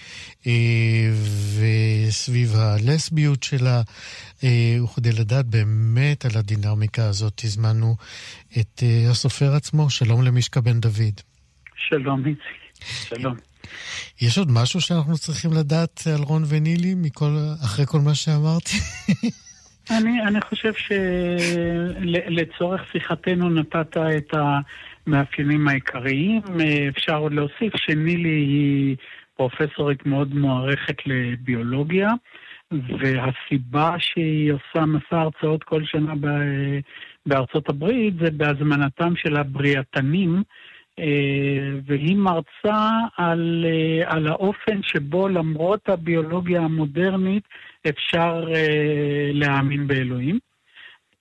וסביב הלסביות שלה. וכדי לדעת באמת על הדינמיקה הזאת, הזמנו את הסופר עצמו. שלום למישקה בן דוד. שלום, איציק. שלום. יש עוד משהו שאנחנו צריכים לדעת על רון ונילי, מכל, אחרי כל מה שאמרתי? אני, אני חושב שלצורך שיחתנו נתת את המאפיינים העיקריים. אפשר עוד להוסיף שנילי היא פרופסורית מאוד מוערכת לביולוגיה, והסיבה שהיא עושה מסע הרצאות כל שנה בארצות הברית זה בהזמנתם של הבריאתנים. והיא מרצה על, על האופן שבו למרות הביולוגיה המודרנית אפשר אה, להאמין באלוהים.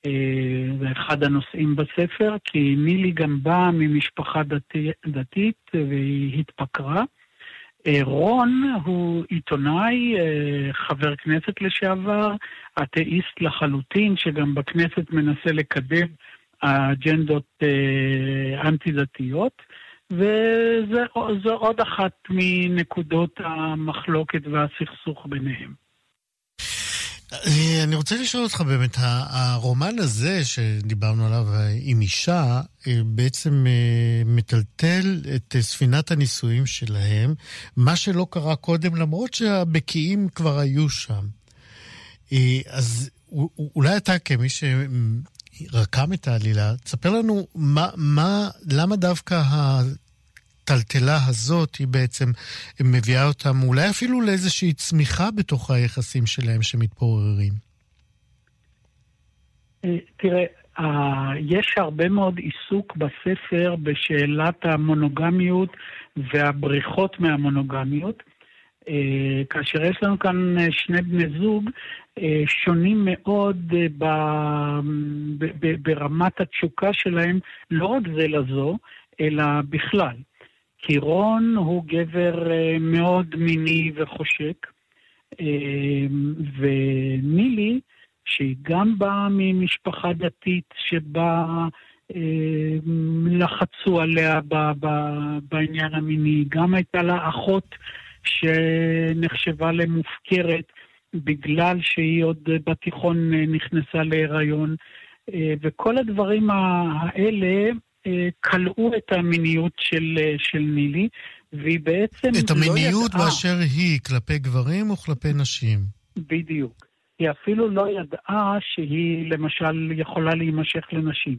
אה, זה אחד הנושאים בספר, כי נילי גם באה ממשפחה דתי, דתית והיא התפקרה. אה, רון הוא עיתונאי, אה, חבר כנסת לשעבר, אתאיסט לחלוטין, שגם בכנסת מנסה לקדם האג'נדות אנטי-דתיות. וזו עוד אחת מנקודות המחלוקת והסכסוך ביניהם. אני רוצה לשאול אותך באמת, הרומן הזה שדיברנו עליו עם אישה, אה, בעצם אה, מטלטל את ספינת הנישואים שלהם, מה שלא קרה קודם, למרות שהבקיעים כבר היו שם. אה, אז אולי אתה כמי שרקם את העלילה, תספר לנו מה, מה, למה דווקא הטלטלה הזאת היא בעצם מביאה אותם אולי אפילו לאיזושהי צמיחה בתוך היחסים שלהם שמתפוררים. אה, תראה, יש הרבה מאוד עיסוק בספר בשאלת המונוגמיות והבריחות מהמונוגמיות. אה, כאשר יש לנו כאן אה, שני בני זוג שונים מאוד ברמת התשוקה שלהם, לא רק זה לזו, אלא בכלל. כי רון הוא גבר אה, מאוד מיני וחושק, אה, ונילי, שהיא גם באה ממשפחה דתית שבה אה, לחצו עליה בעניין המיני, גם הייתה לה אחות שנחשבה למופקרת בגלל שהיא עוד בתיכון נכנסה להיריון, וכל הדברים האלה כלאו את המיניות של, של נילי, והיא בעצם לא ידעה... את המיניות באשר היא, כלפי גברים או כלפי נשים? בדיוק. היא אפילו לא ידעה שהיא למשל יכולה להימשך לנשים.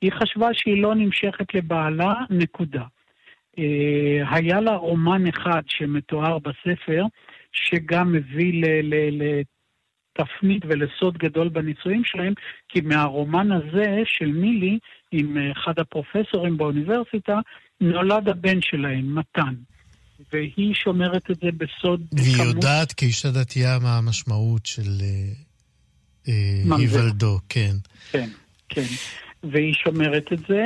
היא חשבה שהיא לא נמשכת לבעלה, נקודה. אה, היה לה רומן אחד שמתואר בספר, שגם מביא לתפנית ולסוד גדול בנישואים שלהם, כי מהרומן הזה של נילי עם אה, אחד הפרופסורים באוניברסיטה, נולד הבן שלהם, מתן. והיא שומרת את זה בסוד והיא כמות... יודעת כאישה דתייה מה המשמעות של אה, אה, היוולדו, כן. כן, כן. והיא שומרת את זה.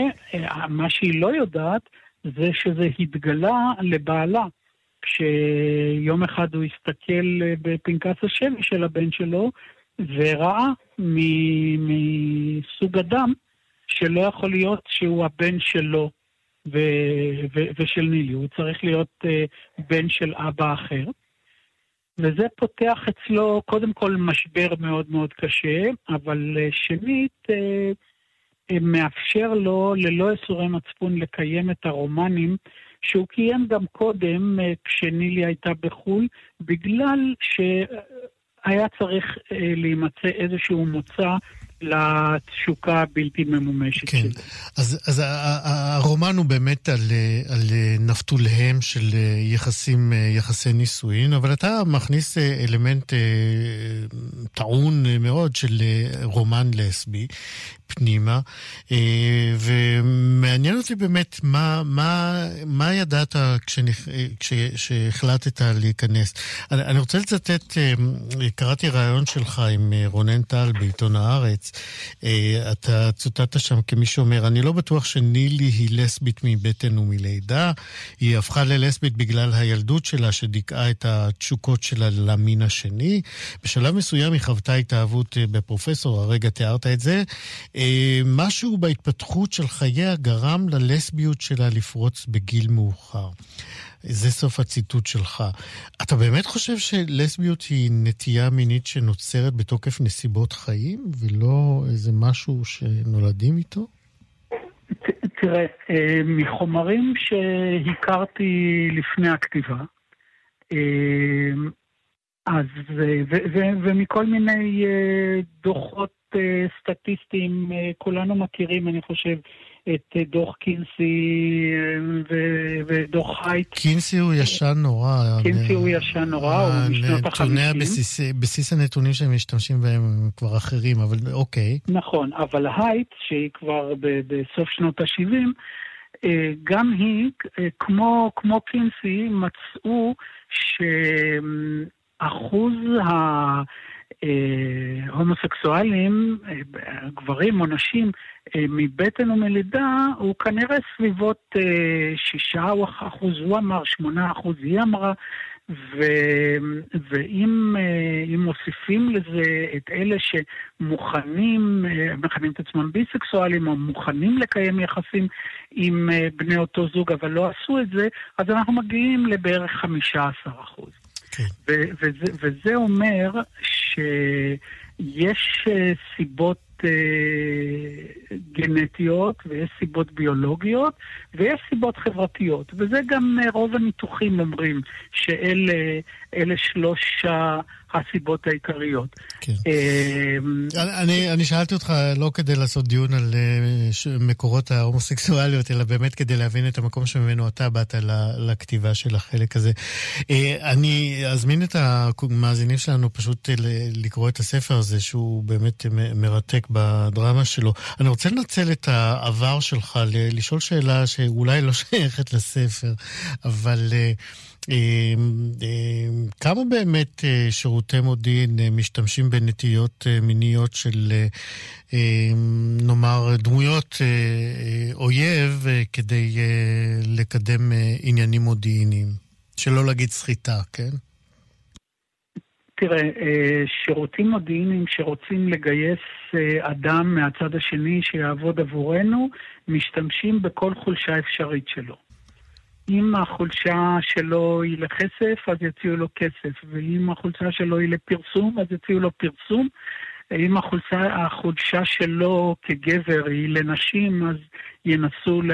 מה שהיא לא יודעת זה שזה התגלה לבעלה. כשיום אחד הוא הסתכל בפנקס השבי של הבן שלו וראה מסוג אדם שלא יכול להיות שהוא הבן שלו ו- ו- ושל נילי, הוא צריך להיות uh, בן של אבא אחר. וזה פותח אצלו קודם כל משבר מאוד מאוד קשה, אבל uh, שנית, uh, מאפשר לו ללא איסורי מצפון לקיים את הרומנים שהוא קיים גם קודם uh, כשנילי הייתה בחו"ל, בגלל שהיה צריך uh, להימצא איזשהו מוצא לתשוקה הבלתי ממומשת כן. שלי. אז, אז הרומן הוא באמת על, על נפתוליהם של יחסים, יחסי נישואין, אבל אתה מכניס אלמנט טעון מאוד של רומן לסבי פנימה, ומעניין אותי באמת מה, מה, מה ידעת כשהחלטת להיכנס. אני, אני רוצה לצטט, קראתי ראיון שלך עם רונן טל בעיתון הארץ, אה, אתה צוטטת שם כמי שאומר, אני לא בטוח שנילי היא לסבית מבטן ומלידה, היא הפכה ללסבית בגלל הילדות שלה שדיכאה את התשוקות שלה למין השני. בשלב מסוים היא חוותה התאהבות אה, בפרופסור, הרגע תיארת את זה. אה, משהו בהתפתחות של חייה גרם ללסביות שלה לפרוץ בגיל מאוחר. זה סוף הציטוט שלך. אתה באמת חושב שלסביות היא נטייה מינית שנוצרת בתוקף נסיבות חיים, ולא איזה משהו שנולדים איתו? תראה, אה, מחומרים שהכרתי לפני הכתיבה, אה, אז, ומכל מיני אה, דוחות סטטיסטיים, כולנו מכירים, אני חושב, את אה, דוח קינסי אה, ודוח הייט. קינסי הוא ישן נורא. קינסי הוא ישן נורא, הוא משנות החמישים. בסיס הנתונים שהם משתמשים בהם הם כבר אחרים, אבל אוקיי. נכון, אבל הייט, שהיא כבר בסוף שנות ה-70, אה, גם היא, כמו, כמו קינסי, מצאו שאחוז ה... הומוסקסואלים, גברים או נשים, אה, מבטן ומלידה הוא כנראה סביבות אה, שישה אחוז, הוא אמר, שמונה אחוז היא אמרה, ו, ואם אה, מוסיפים לזה את אלה שמוכנים, אה, מכנים את עצמם ביסקסואלים, או מוכנים לקיים יחסים עם אה, בני אותו זוג, אבל לא עשו את זה, אז אנחנו מגיעים לבערך 15 אחוז. כן. וזה, וזה אומר שיש סיבות אה, גנטיות, ויש סיבות ביולוגיות, ויש סיבות חברתיות. וזה גם אה, רוב הניתוחים אומרים, שאלה שלוש הסיבות העיקריות. כן. אמ, אני, אני שאלתי אותך לא כדי לעשות דיון על אה, מקורות ההומוסקסואליות, אלא באמת כדי להבין את המקום שממנו אתה באת לכתיבה של החלק הזה. אה, אני אזמין את המאזינים שלנו פשוט לקרוא את הספר הזה, שהוא באמת מרתק בדרמה שלו. אני רוצה לנצל את העבר שלך לשאול שאלה שאולי לא שייכת לספר, אבל... אמ, כמה באמת אה, שירותי מודיעין אה, משתמשים בנטיות אה, מיניות של, אמ, נאמר, דמויות אויב כדי לקדם עניינים מודיעיניים? שלא להגיד סחיטה, כן? תראה, שירותים מודיעיניים שרוצים לגייס אדם מהצד השני שיעבוד עבורנו, משתמשים בכל חולשה אפשרית שלו. אם החולשה שלו היא לכסף, אז יציעו לו כסף, ואם החולשה שלו היא לפרסום, אז יציעו לו פרסום. אם החולשה, החולשה שלו כגבר היא לנשים, אז ינסו ל,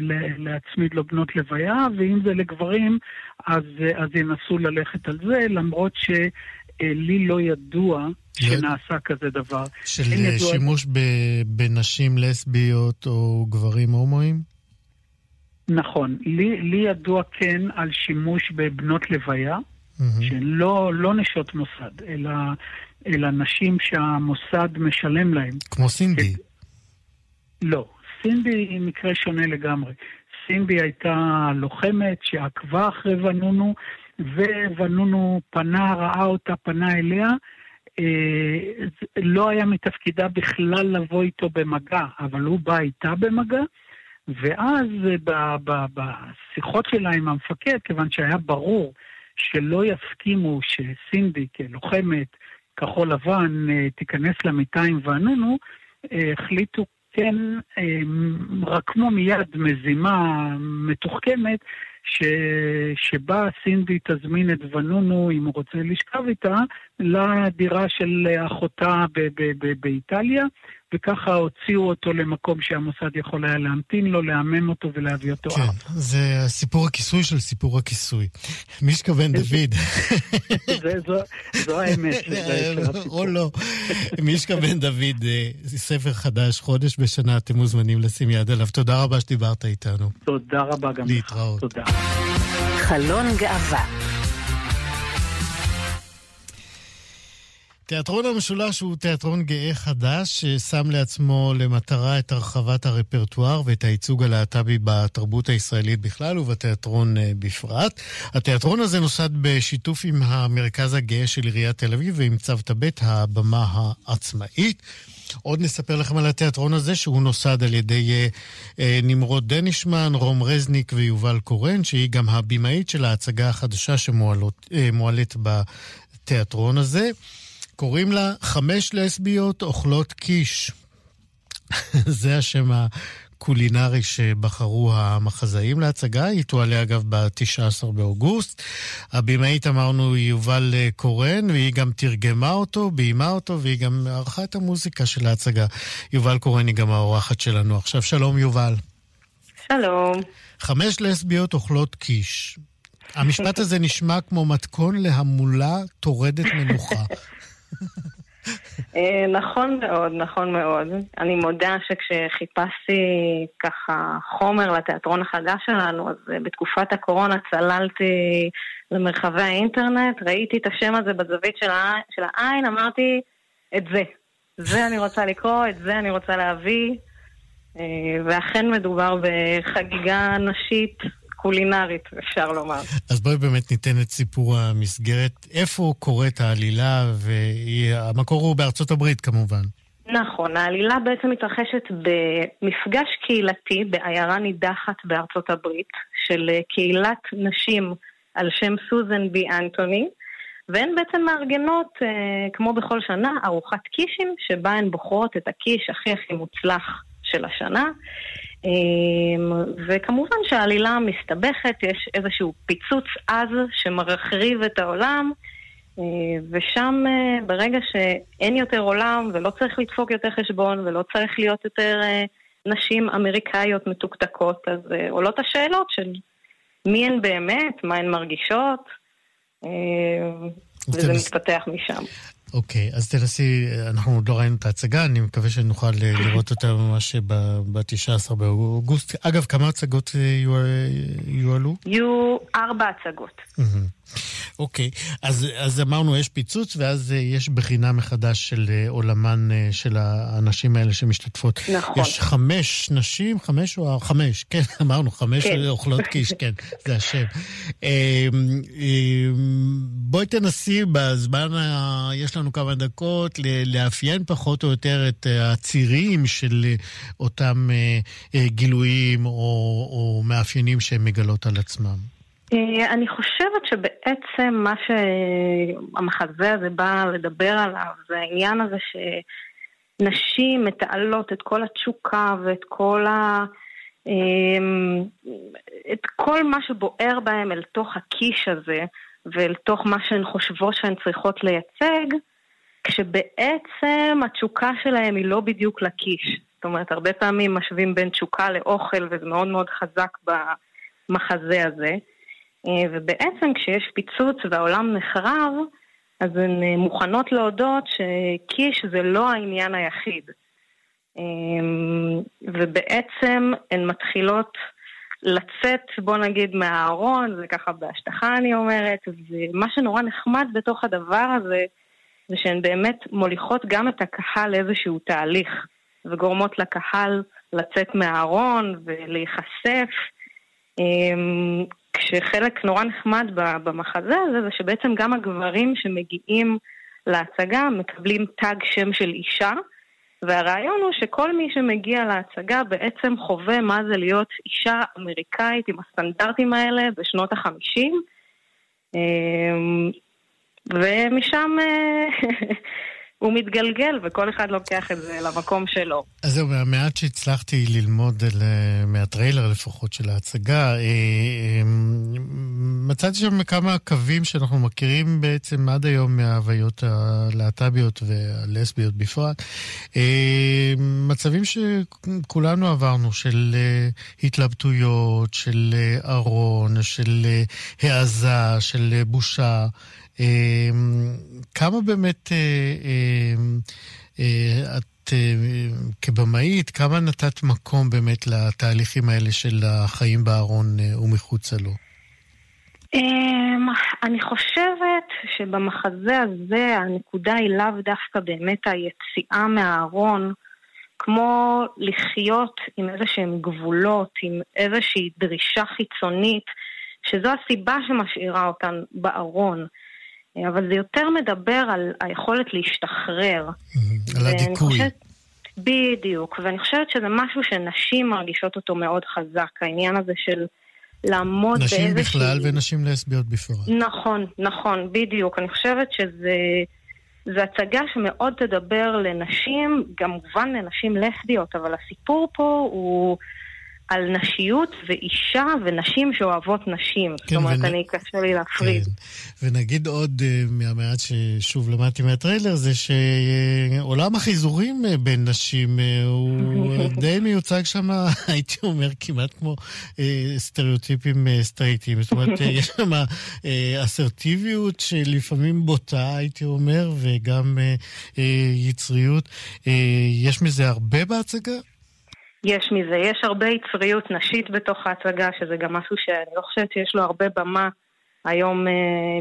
ל, להצמיד לו בנות לוויה, ואם זה לגברים, אז, אז ינסו ללכת על זה, למרות שלי לא ידוע שנעשה כזה דבר. של שימוש ב, בנשים לסביות או גברים הומואים? נכון. לי, לי ידוע כן על שימוש בבנות לוויה, mm-hmm. שהן לא, לא נשות מוסד, אלא, אלא נשים שהמוסד משלם להן. כמו סינדי. לא, סינדי היא מקרה שונה לגמרי. סינדי הייתה לוחמת שעקבה אחרי ונונו, וונונו פנה, ראה אותה, פנה אליה. אה, לא היה מתפקידה בכלל לבוא איתו במגע, אבל הוא בא איתה במגע, ואז בשיחות שלה עם המפקד, כיוון שהיה ברור שלא יסכימו שסינדי כלוחמת כחול לבן אה, תיכנס למיטה עם ואנונו, אה, החליטו כן, אה, רקמו מיד מזימה מתוחכמת ש... שבה סינדי תזמין את ונונו, אם הוא רוצה לשכב איתה, לדירה של אחותה ב- ב- ב- באיטליה, וככה הוציאו אותו למקום שהמוסד יכול היה להמתין לו, לאמן אותו ולהביא אותו כן, ארצה. כן, זה סיפור הכיסוי של סיפור הכיסוי. מישקה בן דוד. זו האמת. או לא. מישקה בן דוד, אה, ספר חדש, חודש בשנה, אתם מוזמנים לשים יד עליו. תודה רבה שדיברת איתנו. תודה רבה גם לך. להתראות. תודה. חלון גאווה תיאטרון המשולש הוא תיאטרון גאה חדש ששם לעצמו למטרה את הרחבת הרפרטואר ואת הייצוג הלהט"בי בתרבות הישראלית בכלל ובתיאטרון אה, בפרט. התיאטרון הזה נוסד בשיתוף עם המרכז הגאה של עיריית תל אביב ועם צוותא ב', הבמה העצמאית. עוד נספר לכם על התיאטרון הזה, שהוא נוסד על ידי אה, אה, נמרוד דנישמן, רום רזניק ויובל קורן, שהיא גם הבמאית של ההצגה החדשה שמועלית אה, בתיאטרון הזה. קוראים לה חמש לסביות אוכלות קיש. זה השם הקולינרי שבחרו המחזאים להצגה. היא תועלה אגב ב-19 באוגוסט. הבמאית אמרנו יובל קורן, והיא גם תרגמה אותו, ביימה אותו, והיא גם ערכה את המוזיקה של ההצגה. יובל קורן היא גם האורחת שלנו. עכשיו שלום יובל. שלום. חמש לסביות אוכלות קיש. המשפט הזה נשמע כמו מתכון להמולה טורדת מנוחה. אה, נכון מאוד, נכון מאוד. אני מודה שכשחיפשתי ככה חומר לתיאטרון החדש שלנו, אז אה, בתקופת הקורונה צללתי למרחבי האינטרנט, ראיתי את השם הזה בזווית של, העין, של העין, אמרתי, את זה. זה אני רוצה לקרוא, את זה אני רוצה להביא. אה, ואכן מדובר בחגיגה נשית קולינרית, אפשר לומר. אז בואי באמת ניתן את סיפור המסגרת. איפה קורית העלילה, והמקור הוא בארצות הברית כמובן. נכון, העלילה בעצם מתרחשת במפגש קהילתי בעיירה נידחת בארצות הברית, של קהילת נשים על שם סוזן בי אנטוני. והן בעצם מארגנות, אה, כמו בכל שנה, ארוחת קישים, שבה הן בוחרות את הקיש הכי הכי מוצלח של השנה. אה, וכמובן שהעלילה מסתבכת, יש איזשהו פיצוץ עז שמרחריב את העולם, אה, ושם אה, ברגע שאין יותר עולם ולא צריך לדפוק יותר חשבון ולא צריך להיות יותר אה, נשים אמריקאיות מתוקתקות, אז עולות השאלות של מי הן באמת, מה הן מרגישות. אה, וזה מתפתח משם. אוקיי, אז תנסי, אנחנו עוד לא ראינו את ההצגה, אני מקווה שנוכל אה, לראות אותה ממש ב-19 באוגוסט. אגב, כמה הצגות יועלו? יהיו ארבע הצגות. אוקיי, אז, אז אמרנו, יש פיצוץ, ואז אה, יש בחינה מחדש של אה, עולמן אה, של האנשים האלה שמשתתפות. נכון. יש חמש נשים, חמש או חמש, כן, אמרנו, חמש כן. אוכלות קיש, כן, זה השם. בואי תנסי בזמן, ה... יש לנו כמה דקות, לאפיין פחות או יותר את הצירים של אותם גילויים או, או מאפיינים שהן מגלות על עצמם. אה, אני חושבת שבעצם מה שהמחזה הזה בא לדבר עליו זה העניין הזה שנשים מתעלות את כל התשוקה ואת כל ה... אמ, את כל מה שבוער בהם אל תוך הקיש הזה ואל תוך מה שהן חושבות שהן צריכות לייצג, כשבעצם התשוקה שלהם היא לא בדיוק לקיש. זאת אומרת, הרבה פעמים משווים בין תשוקה לאוכל וזה מאוד מאוד חזק במחזה הזה. אה, ובעצם כשיש פיצוץ והעולם נחרב, אז הן אה, מוכנות להודות שקיש זה לא העניין היחיד. אה, ובעצם הן מתחילות לצאת, בוא נגיד, מהארון, זה ככה בהשטחה אני אומרת, ומה שנורא נחמד בתוך הדבר הזה, זה שהן באמת מוליכות גם את הקהל לאיזשהו תהליך, וגורמות לקהל לצאת מהארון ולהיחשף. כשחלק נורא נחמד במחזה הזה זה שבעצם גם הגברים שמגיעים להצגה מקבלים תג שם של אישה, והרעיון הוא שכל מי שמגיע להצגה בעצם חווה מה זה להיות אישה אמריקאית עם הסטנדרטים האלה בשנות החמישים. אמ, ומשם אה, הוא מתגלגל וכל אחד לוקח את זה למקום שלו. אז זהו, מהמעט שהצלחתי ללמוד מהטריילר לפחות של ההצגה, אה, אה, מצאתי שם כמה קווים שאנחנו מכירים בעצם עד היום מההוויות הלהט"ביות והלסביות בפרט. אה, מצבים שכולנו עברנו, של התלבטויות, של ארון, של העזה, של בושה. אמ, כמה באמת אה, אמ, אה, את אה, כבמאית, כמה נתת מקום באמת לתהליכים האלה של החיים בארון ומחוצה לו? אמ, אני חושבת שבמחזה הזה הנקודה היא לאו דווקא באמת היציאה מהארון, כמו לחיות עם איזה שהם גבולות, עם איזושהי דרישה חיצונית, שזו הסיבה שמשאירה אותן בארון. אבל זה יותר מדבר על היכולת להשתחרר. על הדיכוי. בדיוק, ואני חושבת שזה משהו שנשים מרגישות אותו מאוד חזק, העניין הזה של לעמוד באיזושהי... נשים בכלל ונשים לסביות בפרט. נכון, נכון, בדיוק. אני חושבת שזה... זו הצגה שמאוד תדבר לנשים, גם מובן לנשים לסביות, אבל הסיפור פה הוא על נשיות ואישה ונשים שאוהבות נשים. כן, זאת אומרת, ונ... אני קשה לי להפריד. כן. ונגיד עוד uh, מהמעט ששוב למדתי מהטריילר, זה שעולם החיזורים uh, בין נשים uh, הוא די מיוצג שם, הייתי אומר, כמעט כמו סטריאוטיפים סטרייטים. זאת אומרת, יש שם אסרטיביות שלפעמים בוטה, הייתי אומר, וגם יצריות. יש מזה הרבה בהצגה? יש מזה, יש הרבה יצריות נשית בתוך ההצגה, שזה גם משהו שאני לא חושבת שיש לו הרבה במה היום אה,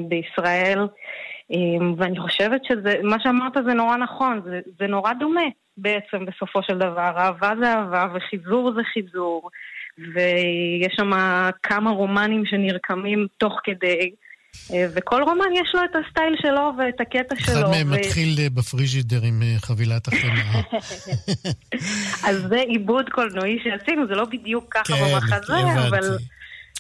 בישראל. אה, ואני חושבת שזה, מה שאמרת זה נורא נכון, זה, זה נורא דומה בעצם בסופו של דבר. אהבה זה אהבה וחיזור זה חיזור, ויש שם כמה רומנים שנרקמים תוך כדי. אה, וכל רומן יש לו את הסטייל שלו ואת הקטע שלו. אחד מהם ו... מתחיל אה, בפריג'ידר עם אה, חבילת החמאה. אז זה עיבוד קולנועי שעשינו, זה לא בדיוק ככה כן, במחזה, אבל...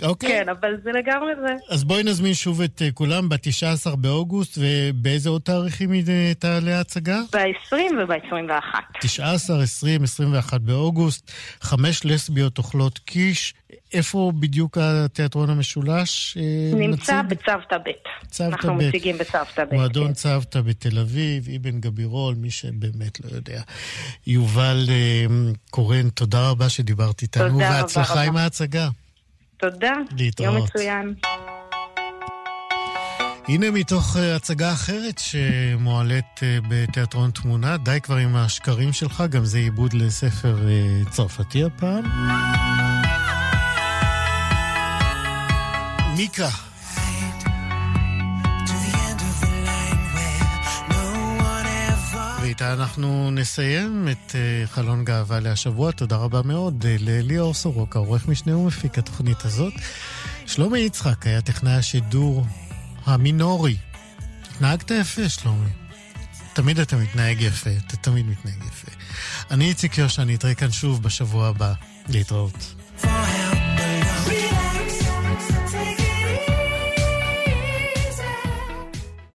אוקיי. כן, אבל זה לגמרי זה. אז בואי נזמין שוב את אה, כולם ב-19 באוגוסט, ובאיזה עוד תאריכים היא אה, תעלה ההצגה? ב-20 וב-21. 19, 20, 21 באוגוסט, חמש לסביות אוכלות קיש. איפה בדיוק התיאטרון המשולש אה, נמצא מציג? בצוותא ב'. צוותא ב'. אנחנו מציגים בצוותא ב'. מועדון כן. צוותא בתל אביב, אבן גבירול, מי שבאמת לא יודע. יובל קורן, תודה רבה שדיברת איתנו, תודה רבה. והצלחה עם ההצגה. תודה. להתראות. יום מצוין. הנה מתוך אה, הצגה אחרת שמועלית אה, בתיאטרון תמונה, די כבר עם השקרים שלך, גם זה עיבוד לספר אה, צרפתי הפעם. מיקה. ואיתה אנחנו נסיים את uh, חלון גאווה להשבוע. תודה רבא מאוד uh, לליאור סורוקה, עורך משנה ומפיק התוכנית הזאת. שלומי יצחק היה טכנאי השידור המינורי. התנהגת יפה, שלומי. תמיד אתה מתנהג יפה, אתה תמיד מתנהג יפה. אני איציק יושע, אני אתראה כאן שוב בשבוע הבא. להתראות.